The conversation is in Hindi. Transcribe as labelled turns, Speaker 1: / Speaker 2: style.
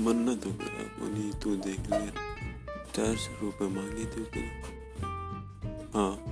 Speaker 1: मन्ना तो करा बोली तू देख ले चार सौ रुपये मांगे थे उसने। हाँ।